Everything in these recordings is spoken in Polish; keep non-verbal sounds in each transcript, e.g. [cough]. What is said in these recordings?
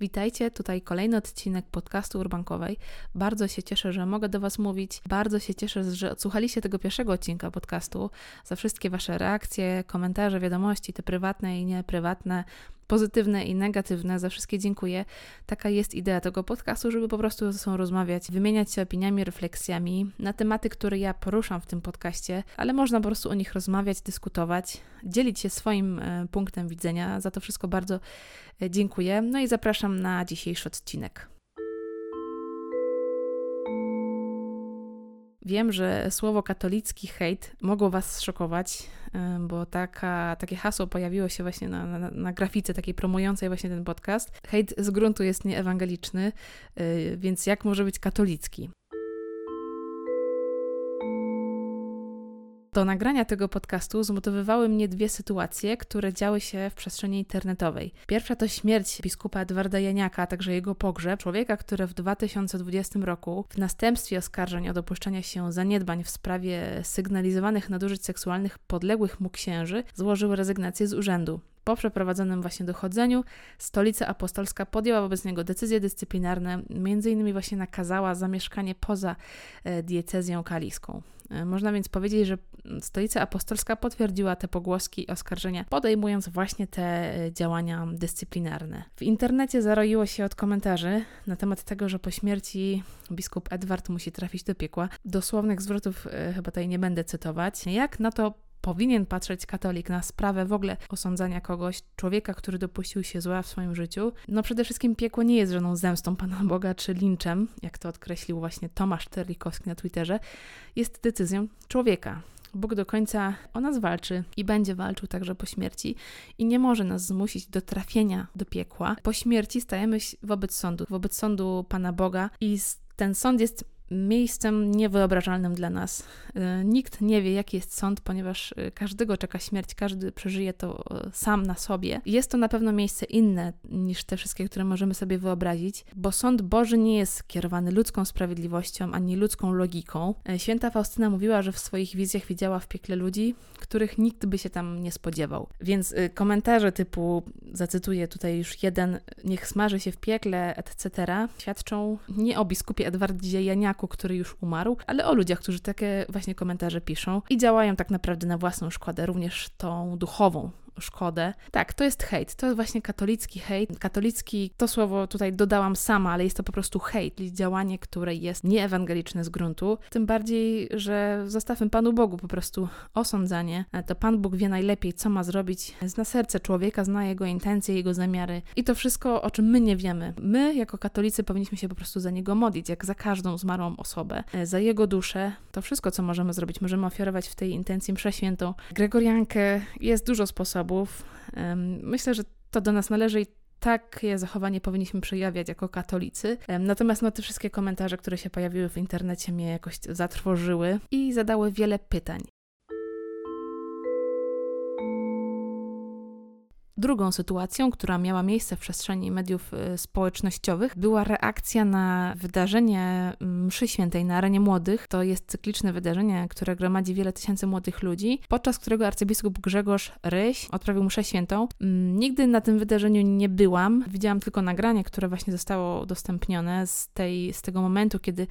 Witajcie, tutaj kolejny odcinek podcastu Urbankowej. Bardzo się cieszę, że mogę do Was mówić. Bardzo się cieszę, że odsłuchaliście tego pierwszego odcinka podcastu. Za wszystkie Wasze reakcje, komentarze, wiadomości, te prywatne i nieprywatne pozytywne i negatywne. Za wszystkie dziękuję. Taka jest idea tego podcastu, żeby po prostu ze sobą rozmawiać, wymieniać się opiniami, refleksjami na tematy, które ja poruszam w tym podcaście, ale można po prostu o nich rozmawiać, dyskutować, dzielić się swoim e, punktem widzenia. Za to wszystko bardzo e, dziękuję. No i zapraszam na dzisiejszy odcinek. Wiem, że słowo katolicki hejt mogło Was zszokować, bo taka, takie hasło pojawiło się właśnie na, na, na grafice takiej promującej właśnie ten podcast. Hejt z gruntu jest nieewangeliczny, y, więc jak może być katolicki? Do nagrania tego podcastu zmotywowały mnie dwie sytuacje, które działy się w przestrzeni internetowej. Pierwsza to śmierć biskupa Edwarda Janiaka, a także jego pogrzeb, człowieka, który w 2020 roku w następstwie oskarżeń o dopuszczenie się zaniedbań w sprawie sygnalizowanych nadużyć seksualnych podległych mu księży złożył rezygnację z urzędu. Po przeprowadzonym właśnie dochodzeniu Stolica Apostolska podjęła wobec niego decyzje dyscyplinarne, między innymi właśnie nakazała zamieszkanie poza e, diecezją kaliską. E, można więc powiedzieć, że Stolica Apostolska potwierdziła te pogłoski i oskarżenia, podejmując właśnie te e, działania dyscyplinarne. W internecie zaroiło się od komentarzy na temat tego, że po śmierci biskup Edward musi trafić do piekła. Dosłownych zwrotów chyba tutaj nie będę cytować. Jak na to powinien patrzeć katolik na sprawę w ogóle osądzania kogoś, człowieka, który dopuścił się zła w swoim życiu. No przede wszystkim piekło nie jest żadną zemstą Pana Boga czy linczem, jak to odkreślił właśnie Tomasz Terlikowski na Twitterze, jest decyzją człowieka. Bóg do końca o nas walczy i będzie walczył także po śmierci i nie może nas zmusić do trafienia do piekła. Po śmierci stajemy wobec sądu, wobec sądu Pana Boga i ten sąd jest miejscem niewyobrażalnym dla nas. E, nikt nie wie, jaki jest sąd, ponieważ e, każdego czeka śmierć, każdy przeżyje to sam na sobie. Jest to na pewno miejsce inne niż te wszystkie, które możemy sobie wyobrazić, bo sąd Boży nie jest kierowany ludzką sprawiedliwością ani ludzką logiką. Święta Faustyna mówiła, że w swoich wizjach widziała w piekle ludzi, których nikt by się tam nie spodziewał. Więc komentarze typu, zacytuję tutaj już jeden, niech smaży się w piekle, etc., świadczą nie o biskupie Edwardzie Janiaku, który już umarł, ale o ludziach, którzy takie właśnie komentarze piszą i działają tak naprawdę na własną szkodę, również tą duchową, szkodę. Tak, to jest hejt. To jest właśnie katolicki hejt. Katolicki, to słowo tutaj dodałam sama, ale jest to po prostu hejt, czyli działanie, które jest nieewangeliczne z gruntu. Tym bardziej, że zostawmy Panu Bogu po prostu osądzanie. To Pan Bóg wie najlepiej, co ma zrobić. Zna serce człowieka, zna jego intencje, jego zamiary i to wszystko, o czym my nie wiemy. My, jako katolicy, powinniśmy się po prostu za niego modlić, jak za każdą zmarłą osobę, za jego duszę. To wszystko, co możemy zrobić, możemy ofiarować w tej intencji mszę świętą. Gregoriankę jest dużo sposobów sposobów. Myślę, że to do nas należy i takie zachowanie powinniśmy przejawiać jako katolicy. Natomiast no, te wszystkie komentarze, które się pojawiły w internecie, mnie jakoś zatrwożyły i zadały wiele pytań. Drugą sytuacją, która miała miejsce w przestrzeni mediów y, społecznościowych, była reakcja na wydarzenie mm, Mszy Świętej na arenie młodych. To jest cykliczne wydarzenie, które gromadzi wiele tysięcy młodych ludzi, podczas którego arcybiskup Grzegorz Ryś odprawił Mszę Świętą. Mm, nigdy na tym wydarzeniu nie byłam. Widziałam tylko nagranie, które właśnie zostało udostępnione z, tej, z tego momentu, kiedy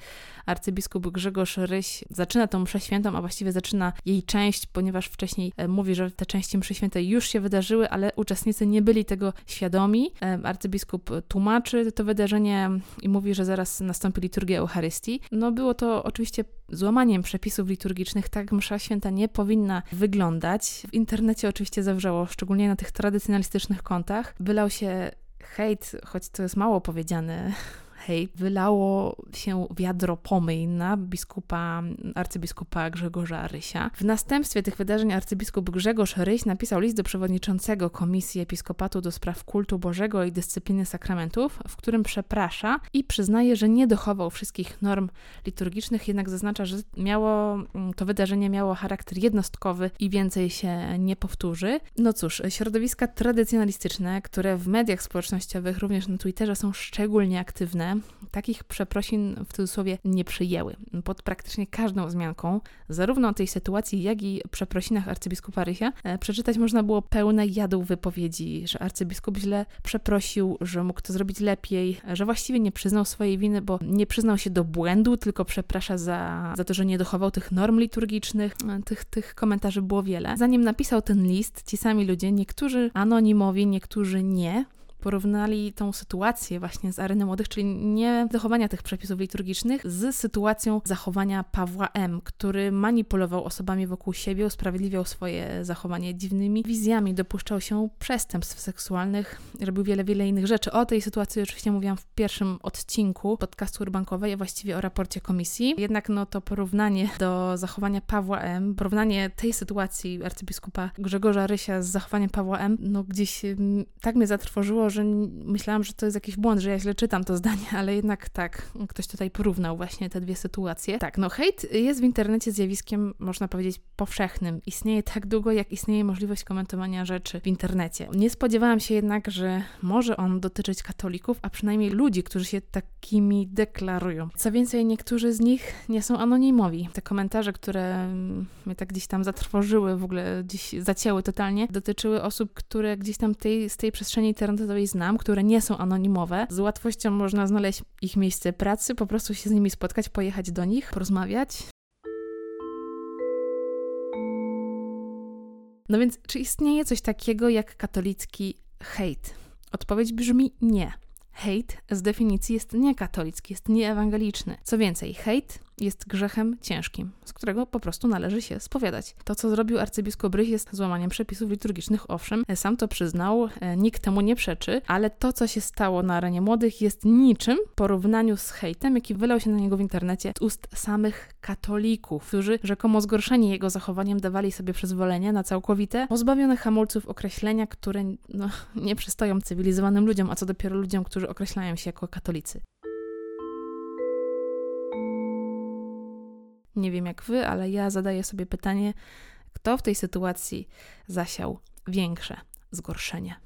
arcybiskup Grzegorz Ryś zaczyna tą Mszę Świętą, a właściwie zaczyna jej część, ponieważ wcześniej e, mówi, że te części Mszy Świętej już się wydarzyły, ale uczestnicy nie byli tego świadomi. Arcybiskup tłumaczy to wydarzenie i mówi, że zaraz nastąpi liturgia Eucharystii. No było to oczywiście złamaniem przepisów liturgicznych, tak msza święta nie powinna wyglądać. W internecie oczywiście zawrzało, szczególnie na tych tradycjonalistycznych kontach. Wylał się hejt, choć to jest mało powiedziane hej, wylało się wiadro pomyj na biskupa, arcybiskupa Grzegorza Rysia. W następstwie tych wydarzeń arcybiskup Grzegorz Ryś napisał list do przewodniczącego Komisji Episkopatu do spraw kultu Bożego i dyscypliny sakramentów, w którym przeprasza i przyznaje, że nie dochował wszystkich norm liturgicznych, jednak zaznacza, że miało, mm, to wydarzenie miało charakter jednostkowy i więcej się nie powtórzy. No cóż, środowiska tradycjonalistyczne, które w mediach społecznościowych, również na Twitterze są szczególnie aktywne, takich przeprosin w cudzysłowie nie przyjęły. Pod praktycznie każdą wzmianką, zarówno o tej sytuacji, jak i przeprosinach arcybiskupa Rysia, e, przeczytać można było pełne jadu wypowiedzi, że arcybiskup źle przeprosił, że mógł to zrobić lepiej, że właściwie nie przyznał swojej winy, bo nie przyznał się do błędu, tylko przeprasza za, za to, że nie dochował tych norm liturgicznych. E, tych, tych komentarzy było wiele. Zanim napisał ten list, ci sami ludzie, niektórzy anonimowi, niektórzy nie, porównali tą sytuację właśnie z areny młodych, czyli nie zachowania tych przepisów liturgicznych, z sytuacją zachowania Pawła M., który manipulował osobami wokół siebie, usprawiedliwiał swoje zachowanie dziwnymi wizjami, dopuszczał się przestępstw seksualnych, robił wiele, wiele innych rzeczy. O tej sytuacji oczywiście mówiłam w pierwszym odcinku podcastu Urbankowej, a właściwie o raporcie komisji. Jednak no to porównanie do zachowania Pawła M., porównanie tej sytuacji arcybiskupa Grzegorza Rysia z zachowaniem Pawła M., no gdzieś mm, tak mnie zatrwożyło, że myślałam, że to jest jakiś błąd, że ja źle czytam to zdanie, [laughs] ale jednak tak, ktoś tutaj porównał właśnie te dwie sytuacje. Tak, no hejt jest w internecie zjawiskiem, można powiedzieć, powszechnym. Istnieje tak długo, jak istnieje możliwość komentowania rzeczy w internecie. Nie spodziewałam się jednak, że może on dotyczyć katolików, a przynajmniej ludzi, którzy się takimi deklarują. Co więcej, niektórzy z nich nie są anonimowi. Te komentarze, które mnie tak gdzieś tam zatrwożyły, w ogóle gdzieś zacięły totalnie, dotyczyły osób, które gdzieś tam tej, z tej przestrzeni internetowej znam, które nie są anonimowe. Z łatwością można znaleźć ich miejsce pracy, po prostu się z nimi spotkać, pojechać do nich, porozmawiać. No więc, czy istnieje coś takiego jak katolicki hejt? Odpowiedź brzmi nie. Hejt z definicji jest niekatolicki, jest nieewangeliczny. Co więcej, hejt jest grzechem ciężkim, z którego po prostu należy się spowiadać. To, co zrobił arcybiskup Brych jest złamaniem przepisów liturgicznych, owszem, sam to przyznał, e, nikt temu nie przeczy, ale to, co się stało na arenie młodych jest niczym w porównaniu z hejtem, jaki wylał się na niego w internecie z ust samych katolików, którzy rzekomo zgorszeni jego zachowaniem dawali sobie przyzwolenie na całkowite, pozbawione hamulców określenia, które no, [laughs] nie przystoją cywilizowanym ludziom, a co dopiero ludziom, którzy określają się jako katolicy. Nie wiem jak wy, ale ja zadaję sobie pytanie, kto w tej sytuacji zasiał większe zgorszenie.